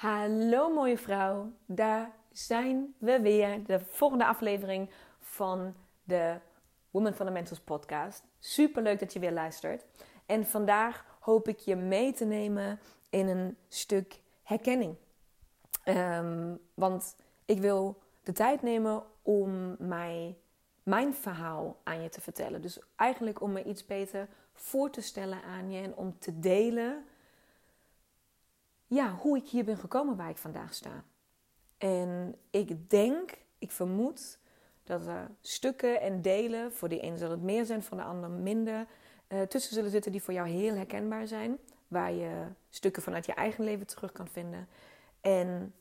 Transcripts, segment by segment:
Hallo mooie vrouw, daar zijn we weer. De volgende aflevering van de Woman Fundamentals podcast. Super leuk dat je weer luistert. En vandaag hoop ik je mee te nemen in een stuk herkenning. Ehm, want ik wil de tijd nemen om mij, mijn verhaal aan je te vertellen. Dus eigenlijk om me iets beter voor te stellen aan je en om te delen ja, hoe ik hier ben gekomen waar ik vandaag sta. En ik denk, ik vermoed dat er stukken en delen, voor de een zal het meer zijn, voor de ander minder, uh, tussen zullen zitten die voor jou heel herkenbaar zijn. Waar je stukken vanuit je eigen leven terug kan vinden. En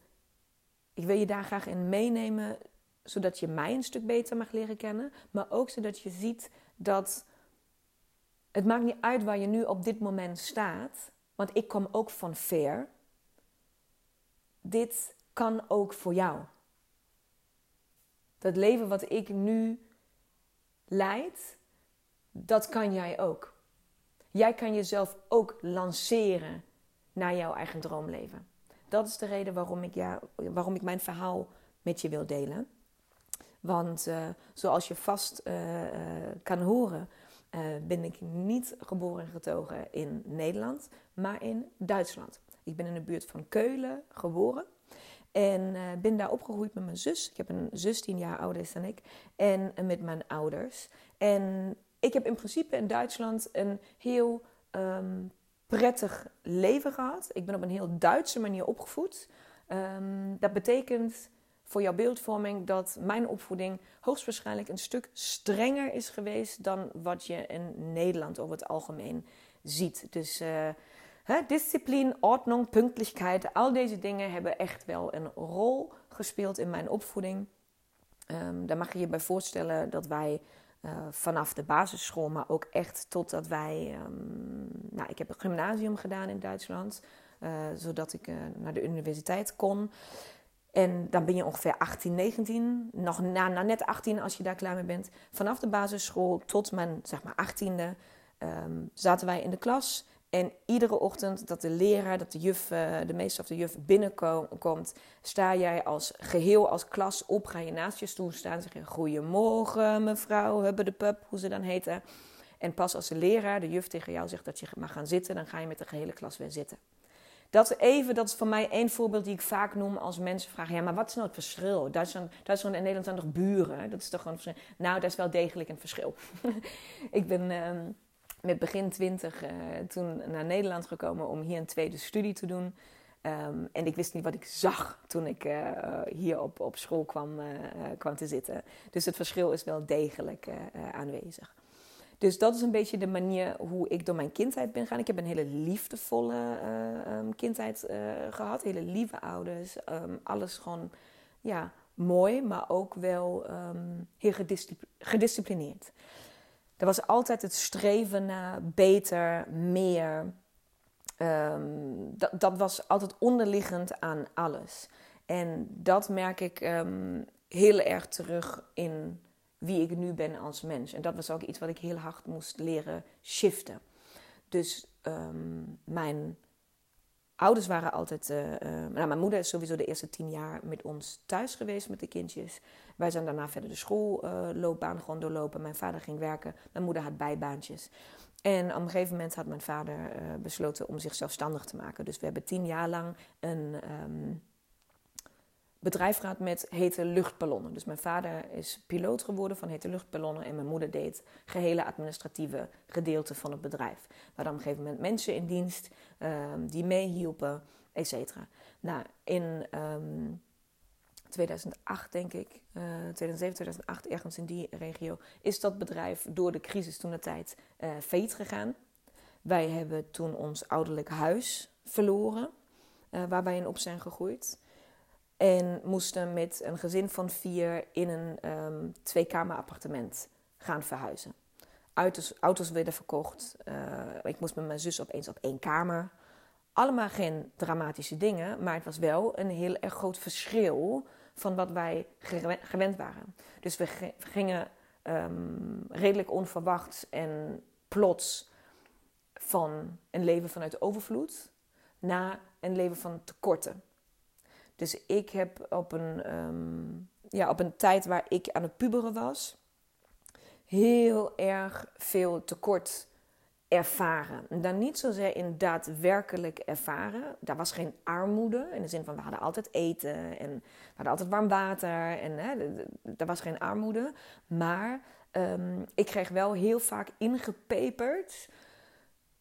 ik wil je daar graag in meenemen, zodat je mij een stuk beter mag leren kennen. Maar ook zodat je ziet dat het maakt niet uit waar je nu op dit moment staat. Want ik kom ook van ver dit kan ook voor jou. Dat leven wat ik nu leid, dat kan jij ook. Jij kan jezelf ook lanceren naar jouw eigen droomleven. Dat is de reden waarom ik, ja, waarom ik mijn verhaal met je wil delen. Want uh, zoals je vast uh, uh, kan horen, ben ik niet geboren en getogen in Nederland, maar in Duitsland. Ik ben in de buurt van Keulen geboren. En uh, ben daar opgegroeid met mijn zus. Ik heb een zus, tien jaar ouder is dan ik. En uh, met mijn ouders. En ik heb in principe in Duitsland een heel um, prettig leven gehad. Ik ben op een heel Duitse manier opgevoed. Um, dat betekent voor jouw beeldvorming dat mijn opvoeding hoogstwaarschijnlijk een stuk strenger is geweest dan wat je in Nederland over het algemeen ziet. Dus uh, Discipline, ordnung, pünktlichkeit, al deze dingen hebben echt wel een rol gespeeld in mijn opvoeding. Um, daar mag je je bij voorstellen dat wij uh, vanaf de basisschool, maar ook echt totdat wij. Um, nou, ik heb een gymnasium gedaan in Duitsland, uh, zodat ik uh, naar de universiteit kon. En dan ben je ongeveer 18, 19, nog na, na net 18 als je daar klaar mee bent. Vanaf de basisschool tot mijn zeg maar 18e um, zaten wij in de klas. En iedere ochtend dat de leraar, dat de juf, eh, de meester of de juf binnenkomt, sta jij als geheel, als klas op, ga je naast je stoel staan, zeg je goedemorgen mevrouw, hebben de pup, hoe ze dan heten. En pas als de leraar, de juf tegen jou zegt dat je mag gaan zitten, dan ga je met de gehele klas weer zitten. Dat even, dat is voor mij één voorbeeld die ik vaak noem als mensen vragen: ja, maar wat is nou het verschil? Duitsland, Duitsland en Nederland zijn toch buren? Dat is toch gewoon. Nou, dat is wel degelijk een verschil. ik ben. Ehm, met begin twintig uh, toen naar Nederland gekomen om hier een tweede studie te doen. Um, en ik wist niet wat ik zag toen ik uh, hier op, op school kwam, uh, kwam te zitten. Dus het verschil is wel degelijk aanwezig. Dus dat is een beetje de manier hoe ik door mijn kindheid ben gegaan. Ik heb een hele liefdevolle um, kindheid gehad. Hele lieve ouders. Um, alles gewoon ja, mooi, maar ook wel heel gedisciplineerd. Er was altijd het streven naar beter, meer. Um, dat, dat was altijd onderliggend aan alles. En dat merk ik um, heel erg terug in wie ik nu ben als mens. En dat was ook iets wat ik heel hard moest leren shiften. Dus um, mijn ouders waren altijd. Uh, uh, nou, mijn moeder is sowieso de eerste tien jaar met ons thuis geweest met de kindjes. Wij zijn daarna verder de schoolloopbaan uh, gewoon doorlopen. Mijn vader ging werken. Mijn moeder had bijbaantjes. En op een gegeven moment had mijn vader besloten om zich zelfstandig te maken. Dus we hebben tien jaar lang een. Um, bedrijf gehad met hete luchtballonnen. Dus mijn vader is piloot geworden van hete luchtballonnen en mijn moeder deed gehele administratieve gedeelte van het bedrijf. Waar dan op een gegeven moment mensen in dienst um, die meehielpen, et cetera. Nou, in um, 2008 denk ik, uh, 2007, 2008, ergens in die regio, is dat bedrijf door de crisis toen de tijd uh, failliet gegaan. Wij hebben toen ons ouderlijk huis verloren, uh, waar wij in op zijn gegroeid. En moesten met een gezin van vier in een um, tweekamer appartement gaan verhuizen. Auto's, werden verkocht. Uh, ik moest met mijn zus opeens op één kamer. Allemaal geen dramatische dingen, maar het was wel een heel erg groot verschil van wat wij gewend waren. Dus we gingen um, redelijk onverwachts en plots van een leven vanuit overvloed naar een leven van tekorten. Dus ik heb op een, ehm, ja, op een tijd waar ik aan het puberen was, heel erg veel tekort ervaren. Dan niet zozeer in daadwerkelijk ervaren. Daar was geen armoede. In de zin van we hadden altijd eten en we hadden altijd warm water. En hè, er was geen armoede. Maar um, ik kreeg wel heel vaak ingepeperd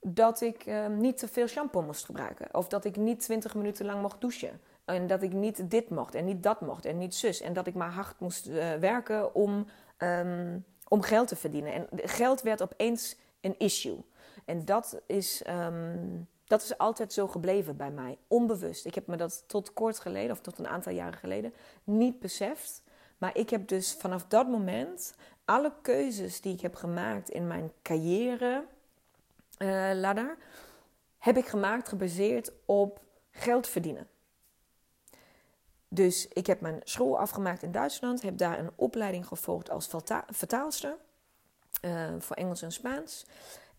dat ik um, niet te veel shampoo moest gebruiken. Of dat ik niet 20 minuten lang mocht douchen. En dat ik niet dit mocht en niet dat mocht en niet zus. En dat ik maar hard moest uh, werken om, um, om geld te verdienen. En geld werd opeens een issue. En dat is, um, dat is altijd zo gebleven bij mij, onbewust. Ik heb me dat tot kort geleden, of tot een aantal jaren geleden, niet beseft. Maar ik heb dus vanaf dat moment alle keuzes die ik heb gemaakt in mijn carrière uh, ladder, heb ik gemaakt gebaseerd op geld verdienen. Dus ik heb mijn school afgemaakt in Duitsland, heb daar een opleiding gevolgd als vertaalster uh, voor Engels en Spaans.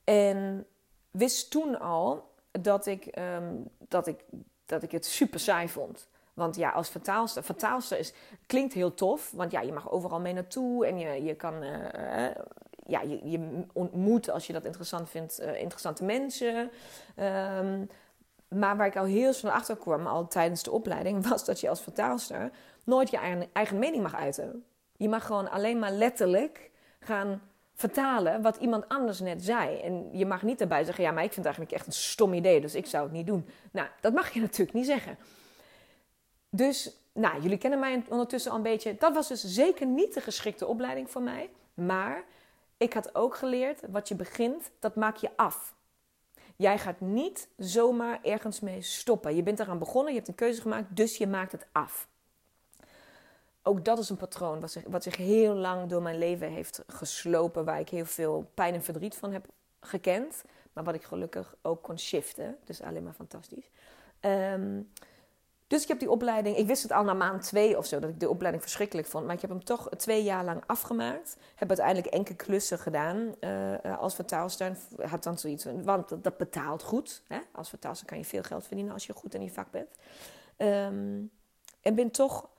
En wist toen al dat ik, um, dat ik, dat ik het super saai vond. Want ja, als vertaalster, vertaalster is, klinkt heel tof. Want ja, je mag overal mee naartoe en je, je kan. Uh, ja, je, je ontmoet, als je dat interessant vindt, interessante mensen. Um, maar waar ik al heel snel achter kwam, al tijdens de opleiding, was dat je als vertaalster nooit je eigen, mening mag uiten. Je mag gewoon alleen maar letterlijk gaan vertalen wat iemand anders net zei. En je mag niet daarbij zeggen: ja, maar ik vind het eigenlijk echt een stom idee, dus ik zou het niet doen. Nou, dat mag je natuurlijk niet zeggen. Dus, nou, jullie kennen mij ondertussen al een beetje. Dat was dus zeker niet de geschikte opleiding voor mij. Maar ik had ook geleerd: wat je begint, dat maak je af. Jij gaat niet zomaar ergens mee stoppen. Je bent eraan begonnen, je hebt een keuze gemaakt, dus je maakt het af ook dat is een patroon wat zich, wat zich heel lang door mijn leven heeft geslopen, waar ik heel veel pijn en verdriet van heb gekend, maar wat ik gelukkig ook kon shiften. Dus alleen maar fantastisch. Um, dus ik heb die opleiding, ik wist het al na maand twee of zo, dat ik de opleiding verschrikkelijk vond. Maar ik heb hem toch twee jaar lang afgemaakt. Heb uiteindelijk enkele klussen gedaan uh, als vertaalster. Had dan zoiets, want dat, betaalt goed. Hè? Als vertaalster kan je veel geld verdienen als je goed in je vak bent. Um, en ben toch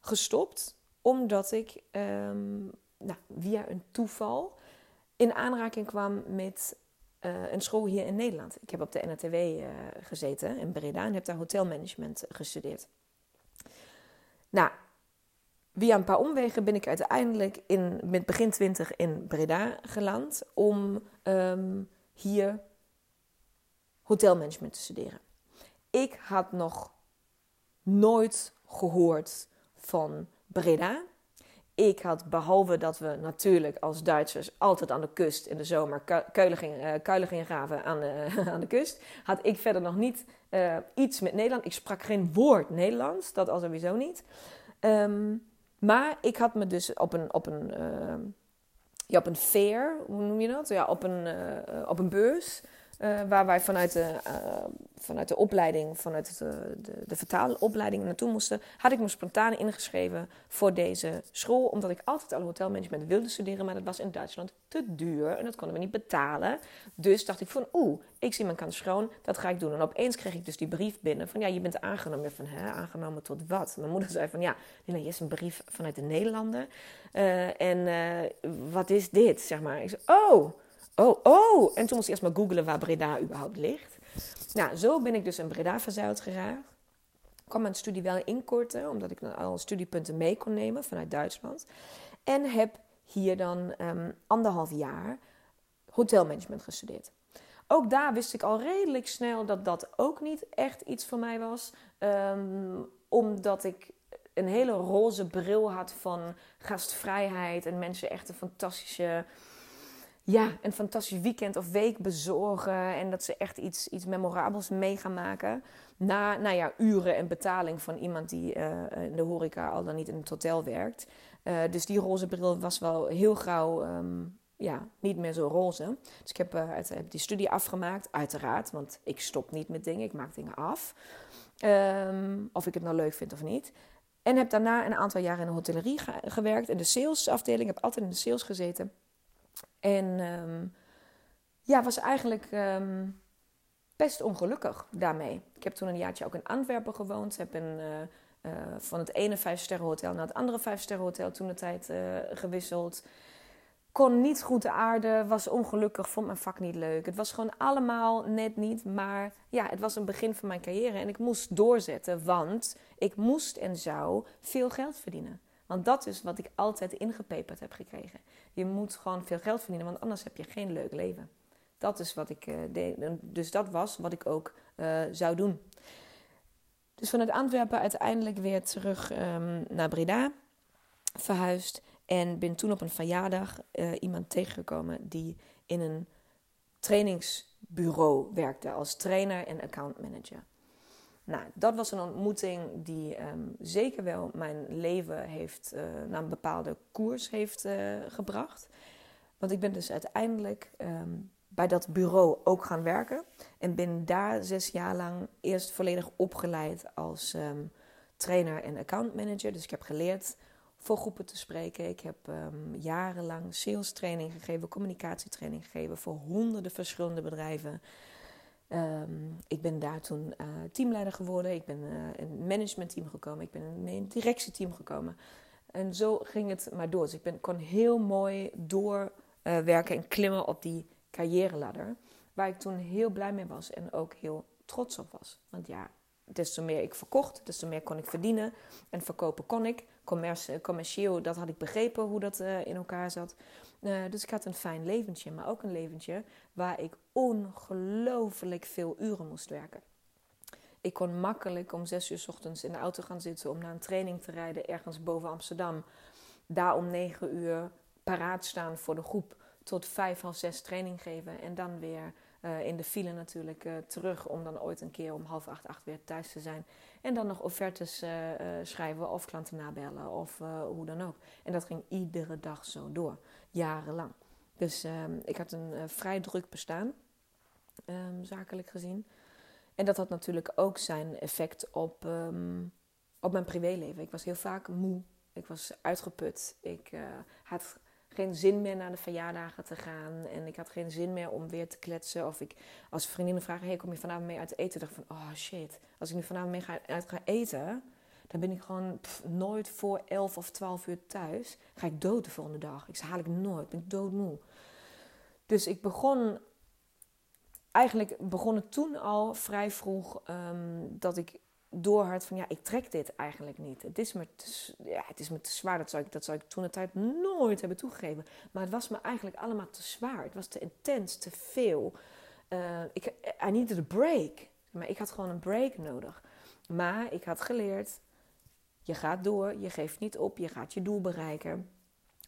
gestopt omdat ik um, nou, via een toeval in aanraking kwam met uh, een school hier in Nederland. Ik heb op de NRTW uh, eh, gezeten in Breda en heb daar hotelmanagement gestudeerd. Nou, via een paar omwegen ben ik uiteindelijk in, met begin twintig in Breda geland om um, hier hotelmanagement te studeren. Ik had nog nooit gehoord van Breda. Ik had, behalve dat we natuurlijk als Duitsers altijd aan de kust in de zomer kuilen gingen, graven aan de, aan de kust, had ik verder nog niet uh, iets met Nederland. Ik sprak geen woord Nederlands, dat al sowieso niet. Um, maar ik had me dus op een, op een, uh, ja, op een fair, hoe noem je dat? Ja, op een, op een beurs uh, waar wij vanuit de, uh, vanuit de opleiding, vanuit de, de, de vertaalopleiding naartoe moesten, had ik me spontaan ingeschreven voor deze school. Omdat ik altijd al hotelmanagement wilde studeren, maar dat was in Duitsland te duur en dat konden we niet betalen. Dus dacht ik van, oeh, ik zie mijn kans schoon, dat ga ik doen. En opeens kreeg ik dus die brief binnen van, ja, je bent aangenomen. Van, hè, aangenomen tot wat? Mijn moeder zei van, ja, je is een brief vanuit de Nederlanden. Uh, en wat is dit, zeg maar. Ik zei, oh... Oh, oh! En toen moest ik eerst maar googlen waar Breda überhaupt ligt. Nou, zo ben ik dus in Breda verzeild geraakt. Ik kwam mijn studie wel inkorten, omdat ik al studiepunten mee kon nemen vanuit Duitsland. En heb hier dan um, anderhalf jaar hotelmanagement gestudeerd. Ook daar wist ik al redelijk snel dat dat ook niet echt iets voor mij was. Um, omdat ik een hele roze bril had van gastvrijheid en mensen echt een fantastische ja, een fantastisch weekend of week bezorgen. En dat ze echt iets, iets memorabels mee gaan maken. Na nou ja, uren en betaling van iemand die uh, in de horeca al dan niet in het hotel werkt. Uh, dus die roze bril was wel heel gauw um, ja, niet meer zo roze. Dus ik heb, heb die studie afgemaakt, uiteraard. Want ik stop niet met dingen, ik maak dingen af. Um, of ik het nou leuk vind of niet. En heb daarna een aantal jaar in de hotellerie gewerkt. In de salesafdeling, heb altijd in de sales gezeten. En um, ja, was eigenlijk um, best ongelukkig daarmee. Ik heb toen een jaartje ook in Antwerpen gewoond. Heb in, uh, van het ene vijfsterrenhotel naar het andere vijfsterrenhotel toen de tijd gewisseld kon niet goed de aarde, was ongelukkig, vond mijn vak niet leuk. Het was gewoon allemaal net niet, maar ja, het was een begin van mijn carrière en ik moest doorzetten, want ik moest en zou veel geld verdienen. Want dat is wat ik altijd ingepeperd heb gekregen. Je moet gewoon veel geld verdienen, want anders heb je geen leuk leven. Dat is wat ik uh, deed. Dus dat was wat ik ook uh, zou doen. Dus vanuit Antwerpen uiteindelijk weer terug um, naar Breda verhuisd. En ben toen op een verjaardag uh, iemand tegengekomen die in een trainingsbureau werkte als trainer en account manager. Nou, dat was een ontmoeting die um, zeker wel mijn leven heeft uh, naar een bepaalde koers heeft uh, gebracht. Want ik ben dus uiteindelijk um, bij dat bureau ook gaan werken. En ben daar zes jaar lang eerst volledig opgeleid als um, trainer en account manager. Dus ik heb geleerd voor groepen te spreken. Ik heb jarenlang sales training gegeven, communicatietraining gegeven voor honderden verschillende bedrijven. Um, ik ben daar toen uh, teamleider geworden. Ik ben in het managementteam gekomen. Ik ben in het directieteam gekomen. En zo ging het maar door. Dus ik ben, kon heel mooi doorwerken uh, en klimmen op die carrière-ladder. Waar ik toen heel blij mee was en ook heel trots op was. Want ja, des te meer ik verkocht, des te meer kon ik verdienen. En verkopen kon ik. Commercieel, dat had ik begrepen hoe dat in elkaar zat. Uh, dus ik had een fijn leventje, maar ook een leventje waar ik ongelooflijk veel uren moest werken. Ik kon makkelijk om zes uur ochtends in de auto gaan zitten om naar een training te rijden ergens boven Amsterdam. Daar om negen uur paraat staan voor de groep tot vijf, half zes training geven en dan weer uh, in de file natuurlijk uh, terug om dan ooit een keer om half acht, acht weer thuis te zijn. En dan nog offertes schrijven of klanten nabellen of hoe dan ook. En dat ging iedere dag zo door, jarenlang. Dus ehm, ik had een vrij druk bestaan, um, zakelijk gezien. En dat had natuurlijk ook zijn effect op, um, op mijn privéleven. Ik was heel vaak moe. Ik was uitgeput. Ik had geen zin meer naar de verjaardagen te gaan. En ik had geen zin meer om weer te kletsen. Of ik als vriendinnen vragen, hey, kom je vanavond mee uit eten? dacht van, oh shit, als ik nu vanavond mee ga, uit ga eten... dan ben ik gewoon nooit voor 11 of 12 uur thuis. Ga ik dood de volgende dag. Ik haal ik nooit, ben doodmoe. Dus ik begon... Eigenlijk begon het toen al vrij vroeg um, dat ik doorhad van ja, ik trek dit eigenlijk niet. Het is me te, ja, het is me te zwaar. Dat zou, ik, dat zou ik toen de tijd nooit hebben toegegeven. Maar het was me eigenlijk allemaal te zwaar. Het was te intens, te veel. Uh, ik, I needed a break. Maar ik had gewoon een break nodig. Maar ik had geleerd, je gaat door, je geeft niet op, je gaat je doel bereiken.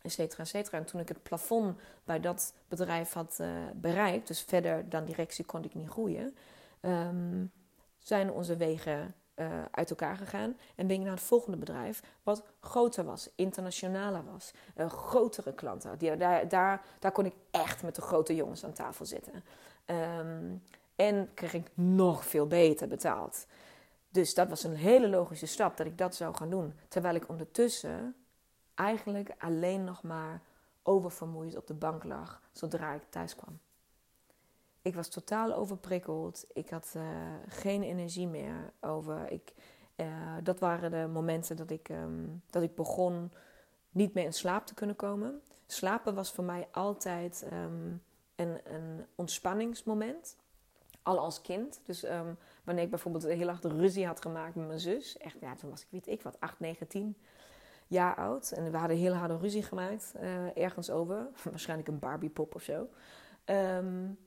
Etcetera, etcetera. En toen ik het plafond bij dat bedrijf had uh, bereikt, dus verder dan directie kon ik niet groeien, um, zijn onze wegen uh, uit elkaar gegaan. En ben ik naar het volgende bedrijf, wat groter was, internationaler was. Uh, grotere klanten. Die, daar, daar, daar kon ik echt met de grote jongens aan tafel zitten. Um, en kreeg ik nog veel beter betaald. Dus dat was een hele logische stap dat ik dat zou gaan doen. Terwijl ik ondertussen eigenlijk alleen nog maar oververmoeid op de bank lag zodra ik thuis kwam. Ik was totaal overprikkeld. Ik had uh, geen energie meer over. Ik, uh, dat waren de momenten dat ik, um, dat ik begon niet meer in slaap te kunnen komen. Slapen was voor mij altijd um, een, een ontspanningsmoment. Al als kind. Dus um, wanneer ik bijvoorbeeld heel hard ruzie had gemaakt met mijn zus. Echt, ja, toen was ik, weet ik wat, 8, 9, 10 jaar oud. En we hadden heel harde ruzie gemaakt. Uh, ergens over. Waarschijnlijk een Barbiepop of zo. Um,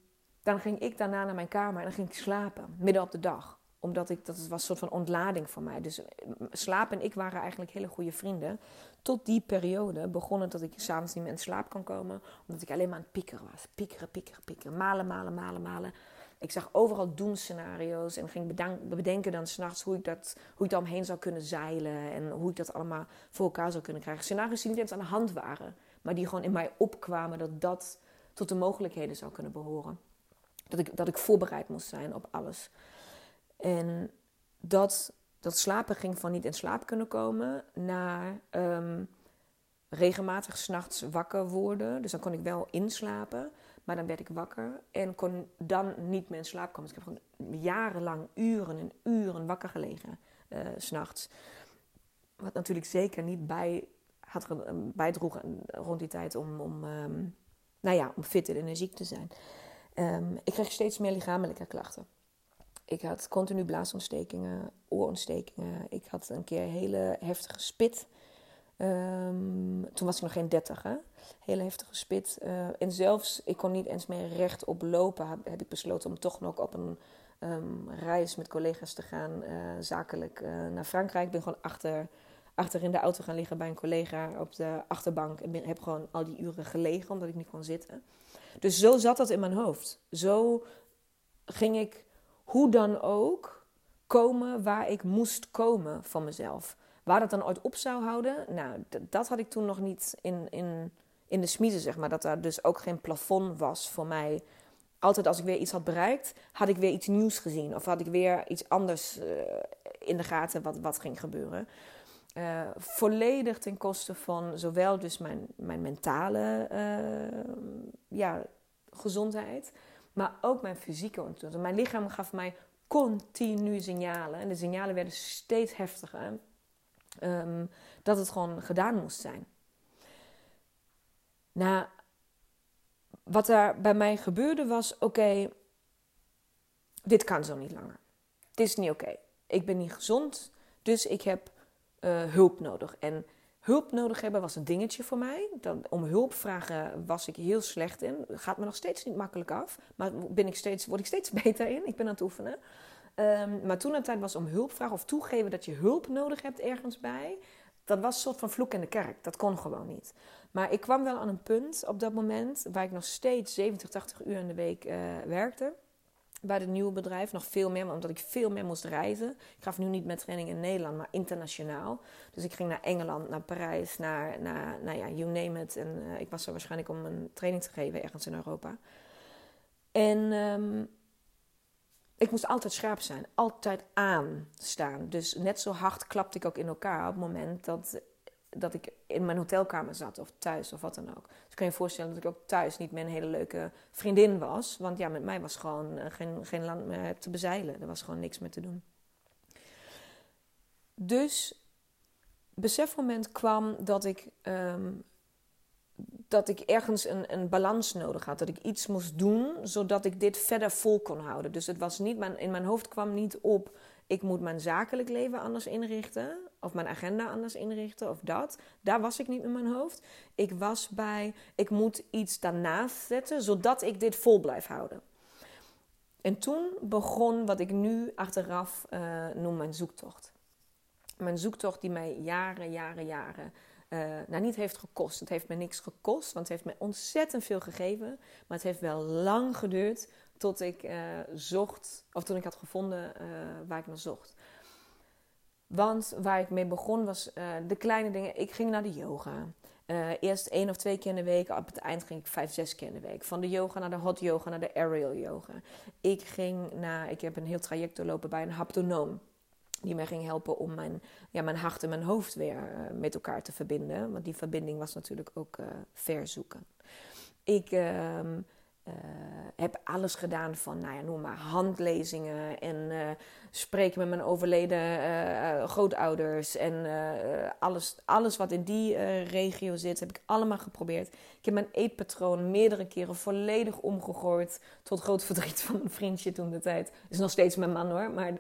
dan ging ik daarna naar mijn kamer en dan ging ik slapen, midden op de dag. Omdat ik, dat was een soort van ontlading voor mij. Dus eh, slaap en ik waren eigenlijk hele goede vrienden. Tot die periode begon het dat ik s'avonds niet meer in slaap kan komen. Omdat ik alleen maar aan het piekeren was. Piekeren, piekeren, piekeren. Malen, malen, malen, malen. Ik zag overal doenscenario's en ging bedenken dan s'nachts hoe ik dat hoe ik omheen zou kunnen zeilen. En hoe ik dat allemaal voor elkaar zou kunnen krijgen. Scenario's die niet eens aan de hand waren. Maar die gewoon in mij opkwamen dat dat tot de mogelijkheden zou kunnen behoren. Dat ik, dat ik voorbereid moest zijn op alles. En dat, dat slapen ging van niet in slaap kunnen komen naar um, regelmatig s'nachts wakker worden. Dus dan kon ik wel inslapen. Maar dan werd ik wakker en kon dan niet meer in slaap komen. Dus ik heb gewoon jarenlang uren en uren wakker gelegen, uh, s'nachts. Wat natuurlijk zeker niet bij, had, bijdroeg rond die tijd om, om, um, nou ja, om fit en energiek te zijn. Um, ik kreeg steeds meer lichamelijke klachten. Ik had continu blaasontstekingen, oorontstekingen. Ik had een keer hele heftige spit. Um, toen was ik nog geen dertig, hè. Hele heftige spit. Uh, en zelfs, ik kon niet eens meer rechtop lopen. Heb, ik besloten om toch nog op een um, reis met collega's te gaan. Uh, zakelijk uh, naar Frankrijk. Ik ben gewoon achter, achter in de auto gaan liggen bij een collega op de achterbank. En heb gewoon al die uren gelegen, omdat ik niet kon zitten. Dus zo zat dat in mijn hoofd. Zo ging ik hoe dan ook komen waar ik moest komen van mezelf. Waar dat dan ooit op zou houden, nou, dat had ik toen nog niet in, in, in de smiezen, zeg maar. Dat daar dus ook geen plafond was voor mij. Altijd als ik weer iets had bereikt, had ik weer iets nieuws gezien. Of had ik weer iets anders uh, in de gaten wat, wat ging gebeuren. Uh, volledig ten koste van zowel dus mijn, mijn mentale uh, ja, gezondheid, maar ook mijn fysieke ontwikkeling. Mijn lichaam gaf mij continu signalen. En de signalen werden steeds heftiger. Um, dat het gewoon gedaan moest zijn. Nou, wat er bij mij gebeurde was: oké, dit kan zo niet langer. Dit is niet oké. Ik ben niet gezond, dus ik heb uh, hulp nodig. En hulp nodig hebben was een dingetje voor mij. Dan, om hulp vragen was ik heel slecht in. Gaat me nog steeds niet makkelijk af. Maar ben ik steeds, word ik steeds beter in. Ik ben aan het oefenen. Um, maar toen het tijd was om hulp vragen of toegeven dat je hulp nodig hebt ergens bij. Dat was een soort van vloek in de kerk. Dat kon gewoon niet. Maar ik kwam wel aan een punt op dat moment waar ik nog steeds 70, 80 uur in de week uh, werkte bij het nieuwe bedrijf. Nog veel meer, omdat ik veel meer moest reizen. Ik gaf nu niet met training in Nederland, maar internationaal. Dus ik ging naar Engeland, naar Parijs, naar, naar nou ja, you name it. En uh, ik was er waarschijnlijk om een training te geven ergens in Europa. En um, ik moest altijd scherp zijn, altijd aanstaan. Dus net zo hard klapte ik ook in elkaar op het moment dat, dat ik in mijn hotelkamer zat of thuis of wat dan ook. Dus kan je je voorstellen dat ik ook thuis niet een hele leuke vriendin was. Want ja, met mij was gewoon uh, geen, geen land meer te bezeilen. Er was gewoon niks meer te doen. Dus besefmoment kwam dat ik um, dat ik ergens een, een balans nodig had. Dat ik iets moest doen zodat ik dit verder vol kon houden. Dus het was niet, mijn, in mijn hoofd kwam niet op. Ik moet mijn zakelijk leven anders inrichten. Of mijn agenda anders inrichten. Of dat. Daar was ik niet in mijn hoofd. Ik was bij. Ik moet iets daarnaast zetten. Zodat ik dit vol blijf houden. En toen begon wat ik nu achteraf uh, noem mijn zoektocht. Mijn zoektocht die mij jaren, jaren, jaren uh, nou niet heeft gekost. Het heeft me niks gekost, want het heeft me ontzettend veel gegeven. Maar het heeft wel lang geduurd tot ik uh, zocht, of toen ik had gevonden uh, waar ik naar zocht. Want waar ik mee begon was de kleine dingen. Ik ging naar de yoga. eerst één of twee keer in de week. Op het eind ging ik vijf, zes keer in de week. Van de yoga naar de hot yoga naar de aerial yoga. Ik ging naar, ik heb een heel traject doorlopen bij een haptonoom die mij ging helpen om mijn, ja, mijn hart en mijn hoofd weer uh, met elkaar te verbinden. Want die verbinding was natuurlijk ook uh, verzoeken. Ik uh, heb alles gedaan van, nou ja, noem maar handlezingen en spreken met mijn overleden grootouders. En alles, alles wat in die regio zit, heb ik allemaal geprobeerd. Ik heb mijn eetpatroon meerdere keren volledig omgegooid. Tot groot verdriet van een vriendje toen de tijd. Is nog steeds mijn man hoor, maar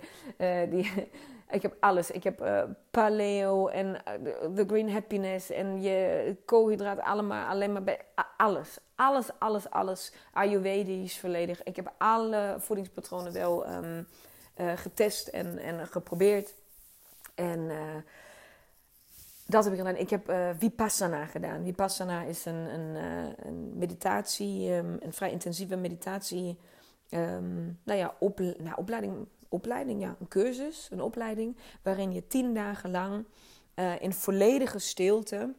die ik heb alles. Ik heb uh, paleo en de uh, green happiness en je koolhydraten allemaal. Alleen maar bij alles. Alles, alles, alles. Ayurvedisch volledig. Ik heb alle voedingspatronen wel um, uh, getest en, en geprobeerd. En dat heb ik gedaan. Ik heb Vipassana gedaan. Vipassana is een, een, een meditatie, um, een vrij intensieve meditatie. Um, nou ja, op, opleiding opleiding, ja, een cursus, een opleiding, waarin je tien dagen lang uh, in volledige stilte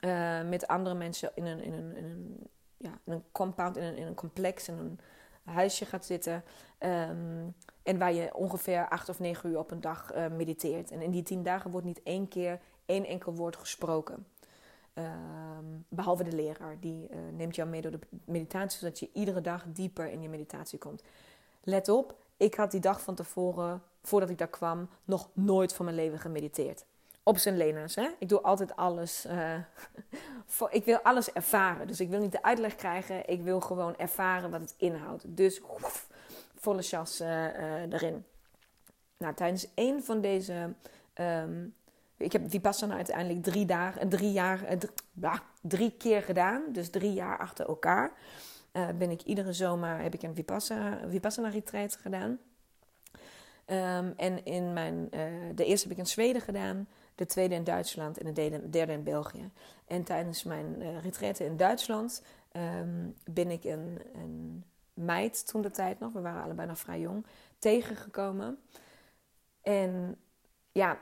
uh, met andere mensen in een, in een, een, ja, een compound, in een, in een complex, in een huisje gaat zitten. Um, en waar je ongeveer acht of negen uur op een dag uh, mediteert. En in die tien dagen wordt niet één keer één enkel woord gesproken. Ehm, behalve de leraar, die neemt jou mee door de meditatie, zodat je iedere dag dieper in je meditatie komt. Let op, ik had die dag van tevoren, voordat ik daar kwam, nog nooit van mijn leven gemediteerd. Op zijn lena's, hè? Ik doe altijd alles. Voor, ik wil alles ervaren. Dus ik wil niet de uitleg krijgen, ik wil gewoon ervaren wat het inhoudt. Dus volle chas uh, erin. Nou, tijdens een van deze um, ik heb Vipassana uiteindelijk drie, dagen, drie, jaar, eh, drie keer gedaan. Dus drie jaar achter elkaar. Uh, ben ik iedere zomer heb ik een Vipassana, Vipassana retreat gedaan. Um, en in mijn, uh, de eerste heb ik in Zweden gedaan. De tweede in Duitsland en de derde, in België. En tijdens mijn uh, in Duitsland um, ben ik een, een meid toen de tijd nog, we waren allebei nog vrij jong, tegengekomen. En ja,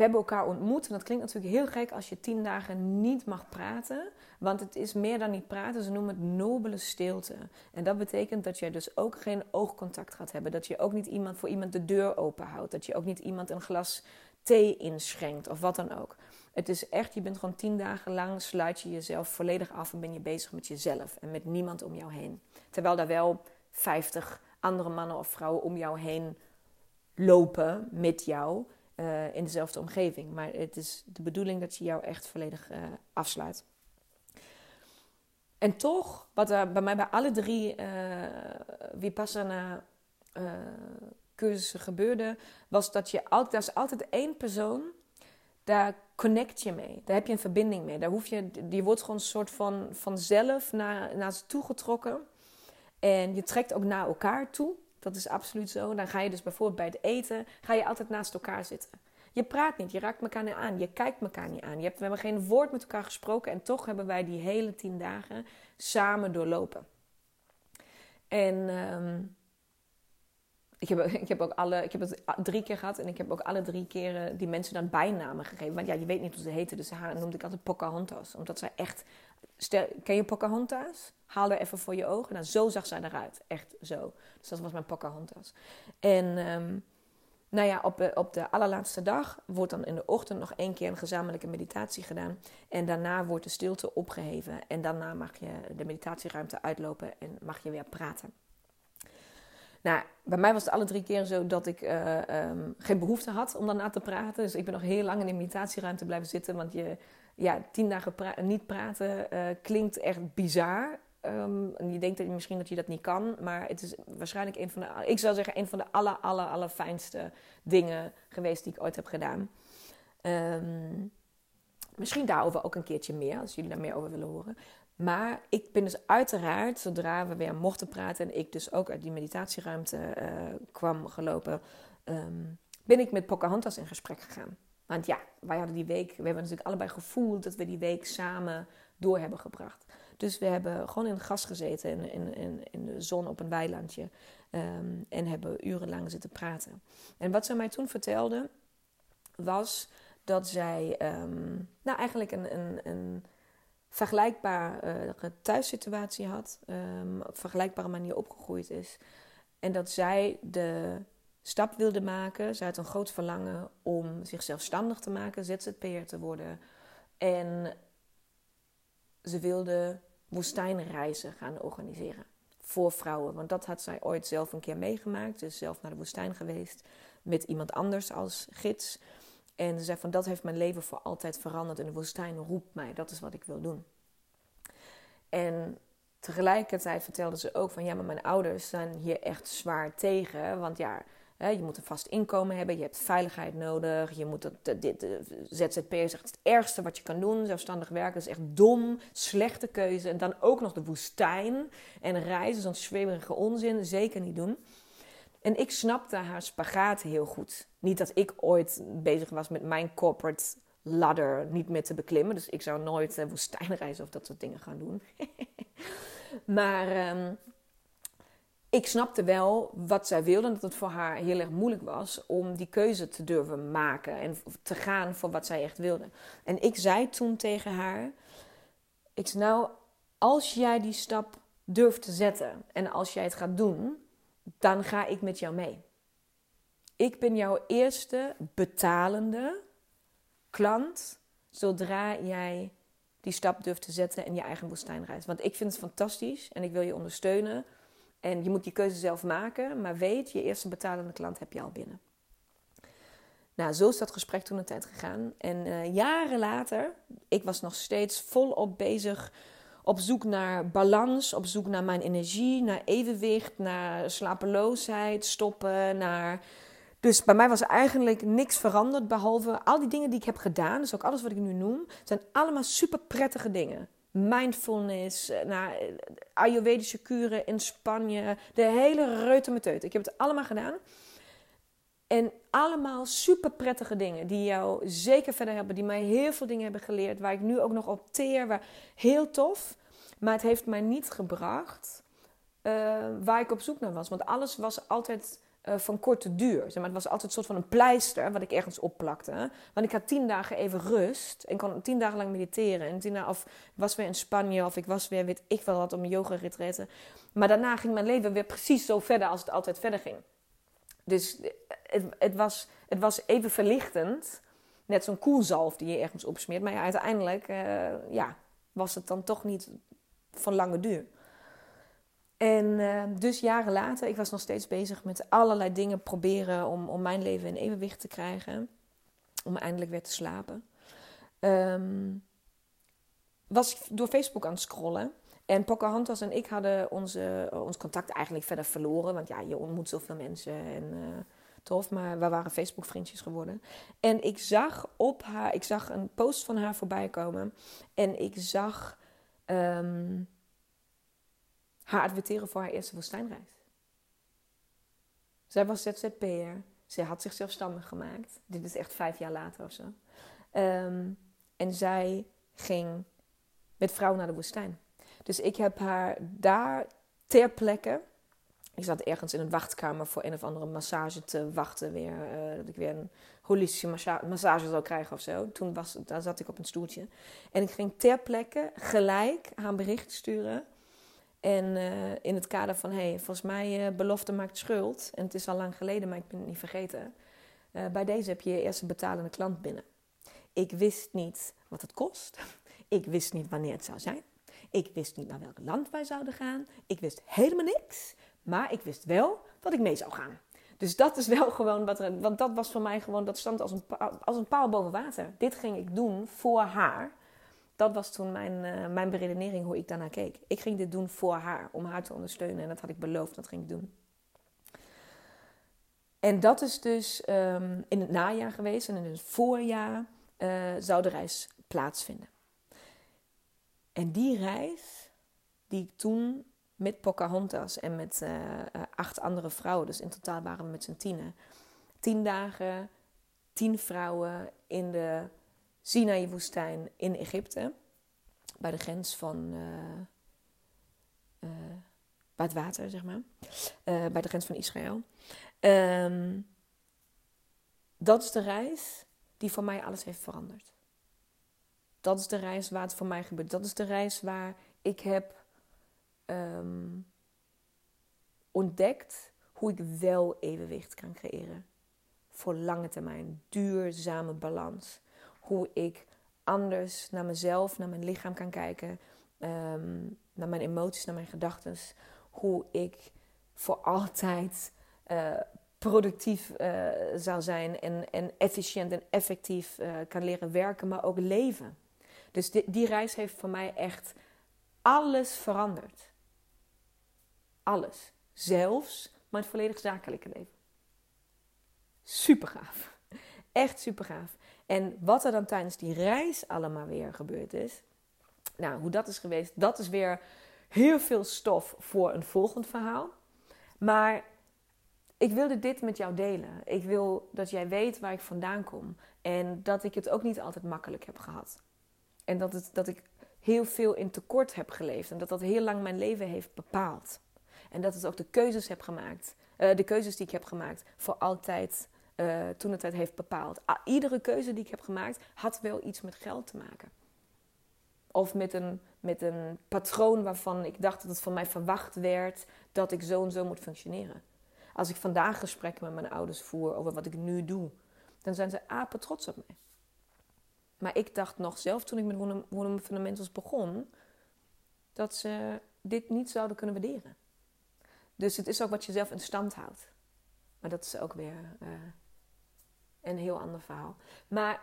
we hebben elkaar ontmoet. En dat klinkt natuurlijk heel gek als je tien dagen niet mag praten. Want het is meer dan niet praten. Ze noemen het nobele stilte. En dat betekent dat je dus ook geen oogcontact gaat hebben. Dat je ook niet iemand voor iemand de deur open houdt. Dat je ook niet iemand een glas thee inschenkt of wat dan ook. Het is echt, je bent gewoon tien dagen lang, sluit je jezelf volledig af en ben je bezig met jezelf en met niemand om jou heen. Terwijl daar wel 50 andere mannen of vrouwen om jou heen lopen met jou uh, in dezelfde omgeving. Maar het is de bedoeling dat je jou echt volledig uh, afsluit. En toch, wat er bij mij bij alle drie uh, Vipassana cursussen gebeurde, was dat je altijd, daar is altijd één persoon, daar connect je mee. Daar heb je een verbinding mee. Daar hoef je, die wordt gewoon een soort van vanzelf naar, naar ze toe getrokken. En je trekt ook naar elkaar toe. Dat is absoluut zo. Dan ga je dus bijvoorbeeld bij het eten, ga je altijd naast elkaar zitten. Je praat niet, je raakt elkaar niet aan, je kijkt elkaar niet aan. Je hebt, we hebben geen woord met elkaar gesproken en toch hebben wij die hele tien dagen samen doorlopen. En um, ik, heb, ik, heb ook alle, ik heb het drie keer gehad en ik heb ook alle drie keren die mensen dan bijnamen gegeven. Want ja, je weet niet hoe ze heten, dus haar noemde ik altijd Pocahontas. Omdat zij echt... Ken je Pocahontas? Haal er even voor je ogen. Nou, zo zag zij eruit. Echt zo. Dus dat was mijn Pocahontas. En um, nou ja, op, eh, op de allerlaatste dag wordt dan in de ochtend nog één keer een gezamenlijke meditatie gedaan. En daarna wordt de stilte opgeheven. En daarna mag je de meditatieruimte uitlopen en mag je weer praten. Nou, bij mij was het alle drie keer zo dat ik uh, um, geen behoefte had om daarna te praten. Dus ik ben nog heel lang in de meditatieruimte blijven zitten. Want je, ja, tien dagen niet praten uh, klinkt echt bizar. Um, en je denkt misschien dat je dat niet kan, maar het is waarschijnlijk een van de, ik zou zeggen, een van de aller, aller fijnste dingen geweest die ik ooit heb gedaan. Um, misschien daarover ook een keertje meer, als jullie daar meer over willen horen. Maar ik ben dus uiteraard, zodra we weer mochten praten en ik dus ook uit die meditatieruimte uh, kwam gelopen, um, ben ik met Pocahontas in gesprek gegaan. Want ja, wij hadden die week, we hebben natuurlijk allebei gevoeld dat we die week samen door hebben gebracht. Dus we hebben gewoon in het gas gezeten in, in, in, de zon op een weilandje. Um, en hebben urenlang zitten praten. En wat zij mij toen vertelde, was dat zij um, nou eigenlijk een, een, een vergelijkbare uh, thuissituatie had. Um, op vergelijkbare manier opgegroeid is. En dat zij de stap wilde maken. Zij had een groot verlangen om zich zelfstandig te maken, ZZP'er te worden. En ze wilde woestijnreizen gaan organiseren voor vrouwen. Want dat had zij ooit zelf een keer meegemaakt. Dus zelf naar de woestijn geweest met iemand anders als gids. En ze zei van dat heeft mijn leven voor altijd veranderd. En de woestijn roept mij, dat is wat ik wil doen. En tegelijkertijd vertelde ze ook van ja, maar mijn ouders zijn hier echt zwaar tegen. Want ja, je moet een vast inkomen hebben, je hebt veiligheid nodig. Je moet dat, dit, ZZP is echt het ergste wat je kan doen. Zelfstandig werken is echt dom, slechte keuze. En dan ook nog de woestijn en reizen, zo'n zweverige onzin, zeker niet doen. En ik snapte haar spagaat heel goed. Niet dat ik ooit bezig was met mijn corporate ladder niet meer te beklimmen. Dus ik zou nooit uh, woestijnreizen of dat soort dingen gaan doen. maar um, ik snapte wel wat zij wilde. Dat het voor haar heel erg moeilijk was om die keuze te durven maken. En te gaan voor wat zij echt wilde. En ik zei toen tegen haar: Ik zei, nou, als jij die stap durft te zetten en als jij het gaat doen, dan ga ik met jou mee. Ik ben jouw eerste betalende klant zodra jij die stap durft te zetten in je eigen woestijnreis. Want ik vind het fantastisch en ik wil je ondersteunen. En je moet die keuze zelf maken, maar weet, je eerste betalende klant heb je al binnen. Nou, zo is dat gesprek toen een tijd gegaan. En uh, jaren later, ik was nog steeds volop bezig op zoek naar balans, op zoek naar mijn energie, naar evenwicht, naar slapeloosheid, stoppen, naar... Dus bij mij was eigenlijk niks veranderd, behalve al die dingen die ik heb gedaan, dus ook alles wat ik nu noem, zijn allemaal super prettige dingen. Mindfulness, eh, Ayurvedische kuren in Spanje, de hele reutemeteut. Ik heb het allemaal gedaan. En allemaal super prettige dingen die jou zeker verder hebben, die mij heel veel dingen hebben geleerd, waar ik nu ook nog op teer, waar heel tof. Maar het heeft mij niet gebracht uh, waar ik op zoek naar was. Want alles was altijd uh, van korte duur. Zeg maar, het was altijd een soort van een pleister wat ik ergens opplakte. Want ik had tien dagen even rust en kon tien dagen lang mediteren. En tien dagen, of was weer in Spanje of ik was weer, weet ik wel wat, om yoga retretten. Maar daarna ging mijn leven weer precies zo verder als het altijd verder ging. Dus eh, het, het, was, het was even verlichtend. Net zo'n koelzalf die je ergens opsmeert. Maar uiteindelijk ja, was het dan toch niet van lange duur. En uh, dus jaren later, ik was nog steeds bezig met allerlei dingen proberen om, om mijn leven in evenwicht te krijgen. Om eindelijk weer te slapen. Um, was ik door Facebook aan het scrollen. En Pocahontas en ik hadden onze, ons contact eigenlijk verder verloren. Want ja, je ontmoet zoveel mensen en uh, tof. Maar we waren Facebook vriendjes geworden. En ik zag op haar, ik zag een post van haar voorbij komen. En ik zag um, haar adverteren voor haar eerste woestijnreis. Zij was ZZP'er. Zij had zich zelfstandig gemaakt. Dit is echt vijf jaar later of zo. Um, en zij ging met vrouwen naar de woestijn. Dus ik heb haar daar ter plekke. Ik zat ergens in een wachtkamer voor een of andere massage te wachten. Weer, uh, dat ik weer een holistische massage, massage zou krijgen of zo. Toen was, daar zat ik op een stoeltje. En ik ging ter plekke gelijk haar bericht sturen. En uh, in het kader van, hey, volgens mij uh, belofte maakt schuld. En het is al lang geleden, maar ik ben het niet vergeten. Uh, bij deze heb je je eerste betalende klant binnen. Ik wist niet wat het kost. Ik wist niet wanneer het zou zijn. Ik wist niet naar welk land wij zouden gaan. Ik wist helemaal niks. Maar ik wist wel dat ik mee zou gaan. Dus dat is wel gewoon wat er. Want dat was voor mij gewoon. Dat stond als een, als een paal boven water. Dit ging ik doen voor haar. Dat was toen mijn, uh, mijn beredenering hoe ik daarnaar keek. Ik ging dit doen voor haar. Om haar te ondersteunen. En dat had ik beloofd. Dat ging ik doen. En dat is dus um, in het najaar geweest. En in het voorjaar uh, zou de reis plaatsvinden. En die reis, die ik toen met Pocahontas en met uh, acht andere vrouwen, dus in totaal waren we met z'n tienen, tien dagen, tien vrouwen in de Sinai-woestijn in Egypte, bij de grens van. Uh, bij het water, zeg maar. bij de grens van Israël. Um, dat is de reis die voor mij alles heeft veranderd. Dat is de reis waar het voor mij gebeurt. Dat is de reis waar ik heb um, ontdekt hoe ik wel evenwicht kan creëren. Voor lange termijn, duurzame balans. Hoe ik anders naar mezelf, naar mijn lichaam kan kijken, um, naar mijn emoties, naar mijn gedachten. Hoe ik voor altijd uh, productief uh, zou zijn en, en efficiënt en effectief uh, kan leren werken, maar ook leven. Dus die reis heeft voor mij echt alles veranderd. Alles. Zelfs mijn volledig zakelijke leven. Super gaaf. Echt super gaaf. En wat er dan tijdens die reis allemaal weer gebeurd is. Nou, hoe dat is geweest, dat is weer heel veel stof voor een volgend verhaal. Maar ik wilde dit met jou delen. Ik wil dat jij weet waar ik vandaan kom. En dat ik het ook niet altijd makkelijk heb gehad. En dat, het, dat ik heel veel in tekort heb geleefd. En dat dat heel lang mijn leven heeft bepaald. En dat het ook de keuzes heb gemaakt. Uh, de keuzes die ik heb gemaakt voor altijd uh, toen het tijd heeft bepaald. iedere keuze die ik heb gemaakt had wel iets met geld te maken. Of met een, met een patroon waarvan ik dacht dat het van mij verwacht werd dat ik zo en zo moet functioneren. Als ik vandaag gesprekken met mijn ouders voer over wat ik nu doe, dan zijn ze apen trots op mij. Maar ik dacht nog zelf toen ik met Women Fundamentals begon, dat ze dit niet zouden kunnen waarderen. Dus het is ook wat je zelf in stand houdt. Maar dat is ook weer uh, een heel ander verhaal. Maar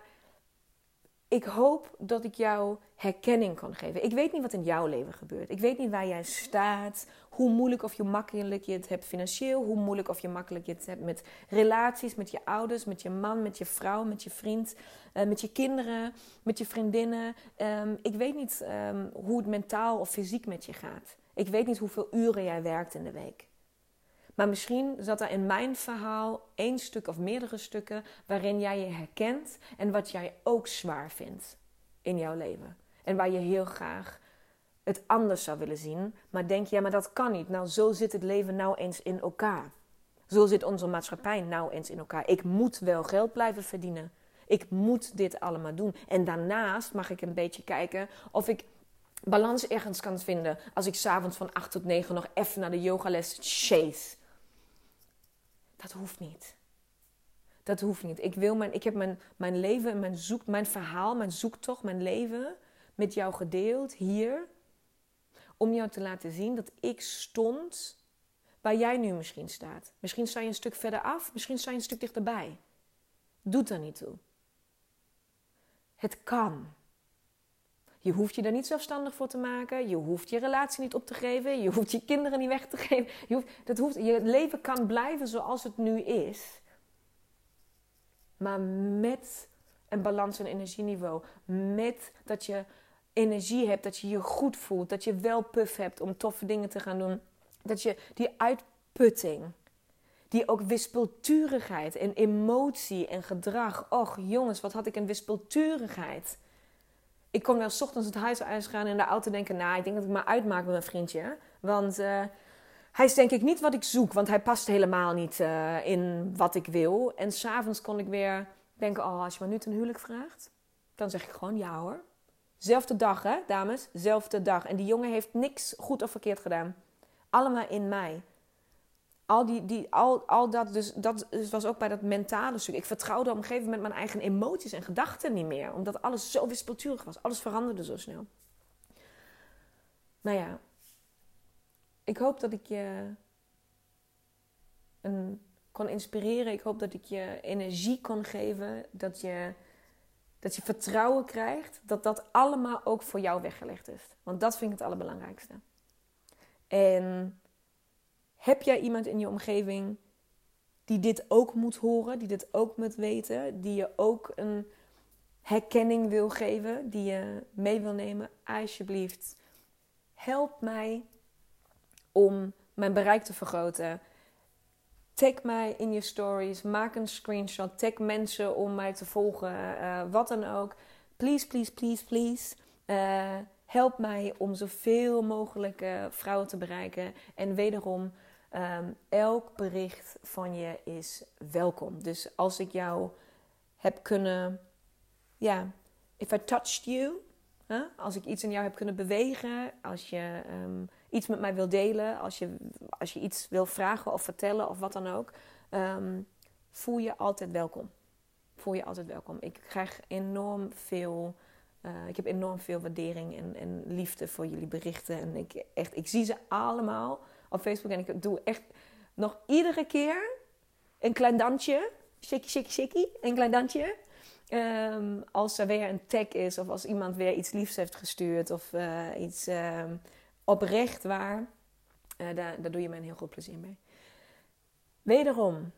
ik hoop dat ik jou herkenning kan geven. Ik weet niet wat in jouw leven gebeurt. Ik weet niet waar jij staat. Hoe moeilijk of je makkelijk je het hebt financieel. Hoe moeilijk of je makkelijk je het hebt met relaties, met je ouders, met je man, met je vrouw, met je vriend, uh, met je kinderen, met je vriendinnen. Um, ik weet niet um, hoe het mentaal of fysiek met je gaat. Ik weet niet hoeveel uren jij werkt in de week. Maar misschien zat er in mijn verhaal één stuk of meerdere stukken waarin jij je herkent en wat jij ook zwaar vindt in jouw leven. En waar je heel graag het anders zou willen zien, maar denk ja, maar dat kan niet. Nou, zo zit het leven nou eens in elkaar. Zo zit onze maatschappij nou eens in elkaar. Ik moet wel geld blijven verdienen. Ik moet dit allemaal doen. En daarnaast mag ik een beetje kijken of ik balans ergens kan vinden als ik s'avonds van 8 tot 9 nog even naar de yogales chase. Dat hoeft niet. Dat hoeft niet. Ik, wil mijn, ik heb mijn, mijn leven, mijn, zoek, mijn verhaal, mijn zoektocht, mijn leven met jou gedeeld hier. Om jou te laten zien dat ik stond waar jij nu misschien staat. Misschien sta je een stuk verder af, misschien sta je een stuk dichterbij. Doet er niet toe. Het kan. Je hoeft je daar niet zelfstandig voor te maken. Je hoeft je relatie niet op te geven. Je hoeft je kinderen niet weg te geven. Je, hoeft, dat hoeft, je leven kan blijven zoals het nu is. Maar met een balans en energieniveau. Met dat je energie hebt, dat je je goed voelt. Dat je wel puff hebt om toffe dingen te gaan doen. Dat je die uitputting, die ook wispelturigheid en emotie en gedrag. Och jongens, wat had ik een wispelturigheid ik kon wel s ochtends het huis uit gaan en in de auto denken... nou, ik denk dat ik maar uitmaak met mijn vriendje. Want uh, hij is denk ik niet wat ik zoek. Want hij past helemaal niet uh, in wat ik wil. En s'avonds kon ik weer denken... oh, als je me nu ten huwelijk vraagt... dan zeg ik gewoon ja hoor. Zelfde dag hè, dames. Zelfde dag. En die jongen heeft niks goed of verkeerd gedaan. Allemaal in mij al, die, die, al, al dat, dus dat was ook bij dat mentale stuk. Ik vertrouwde op een gegeven moment mijn eigen emoties en gedachten niet meer. Omdat alles zo wispelturig was. Alles veranderde zo snel. Nou ja, ik hoop dat ik je kon inspireren. Ik hoop dat ik je energie kon geven. Dat je, dat je vertrouwen krijgt. Dat dat allemaal ook voor jou weggelegd is. Want dat vind ik het allerbelangrijkste. En heb jij iemand in je omgeving die dit ook moet horen, die dit ook moet weten, die je ook een herkenning wil geven, die je mee wil nemen? Alsjeblieft, help mij om mijn bereik te vergroten. Tag mij in je stories, maak een screenshot, tag mensen om mij te volgen, uh, wat dan ook. Please, please, please, please. Uh, help mij om zoveel mogelijk uh, vrouwen te bereiken. En wederom, Um, elk bericht van je is welkom. Dus als ik jou heb kunnen, ja, if I touched you, als ik iets in jou heb kunnen bewegen, als je um, iets met mij wil delen, als je, als je iets wil vragen of vertellen of wat dan ook, um, voel je altijd welkom. Voel je altijd welkom. Ik krijg enorm veel. Uh, ik heb enorm veel waardering en, en liefde voor jullie berichten. En ik, echt, ik zie ze allemaal op Facebook. En ik doe echt nog iedere keer een klein dansje. Shaky, shaky, shaky. Een klein dansje. Um, als er weer een tag is of als iemand weer iets liefs heeft gestuurd of uh, iets uh, oprecht waar, uh, daar, daar doe je mij een heel goed plezier mee. Wederom,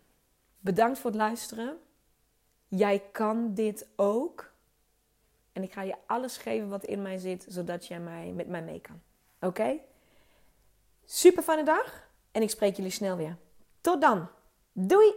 bedankt voor het luisteren. Jij kan dit ook. En ik ga je alles geven wat in mij zit, zodat jij mij, met mij mee kan. Oké? Super fijne dag en ik spreek jullie snel weer. Tot dan. Doei!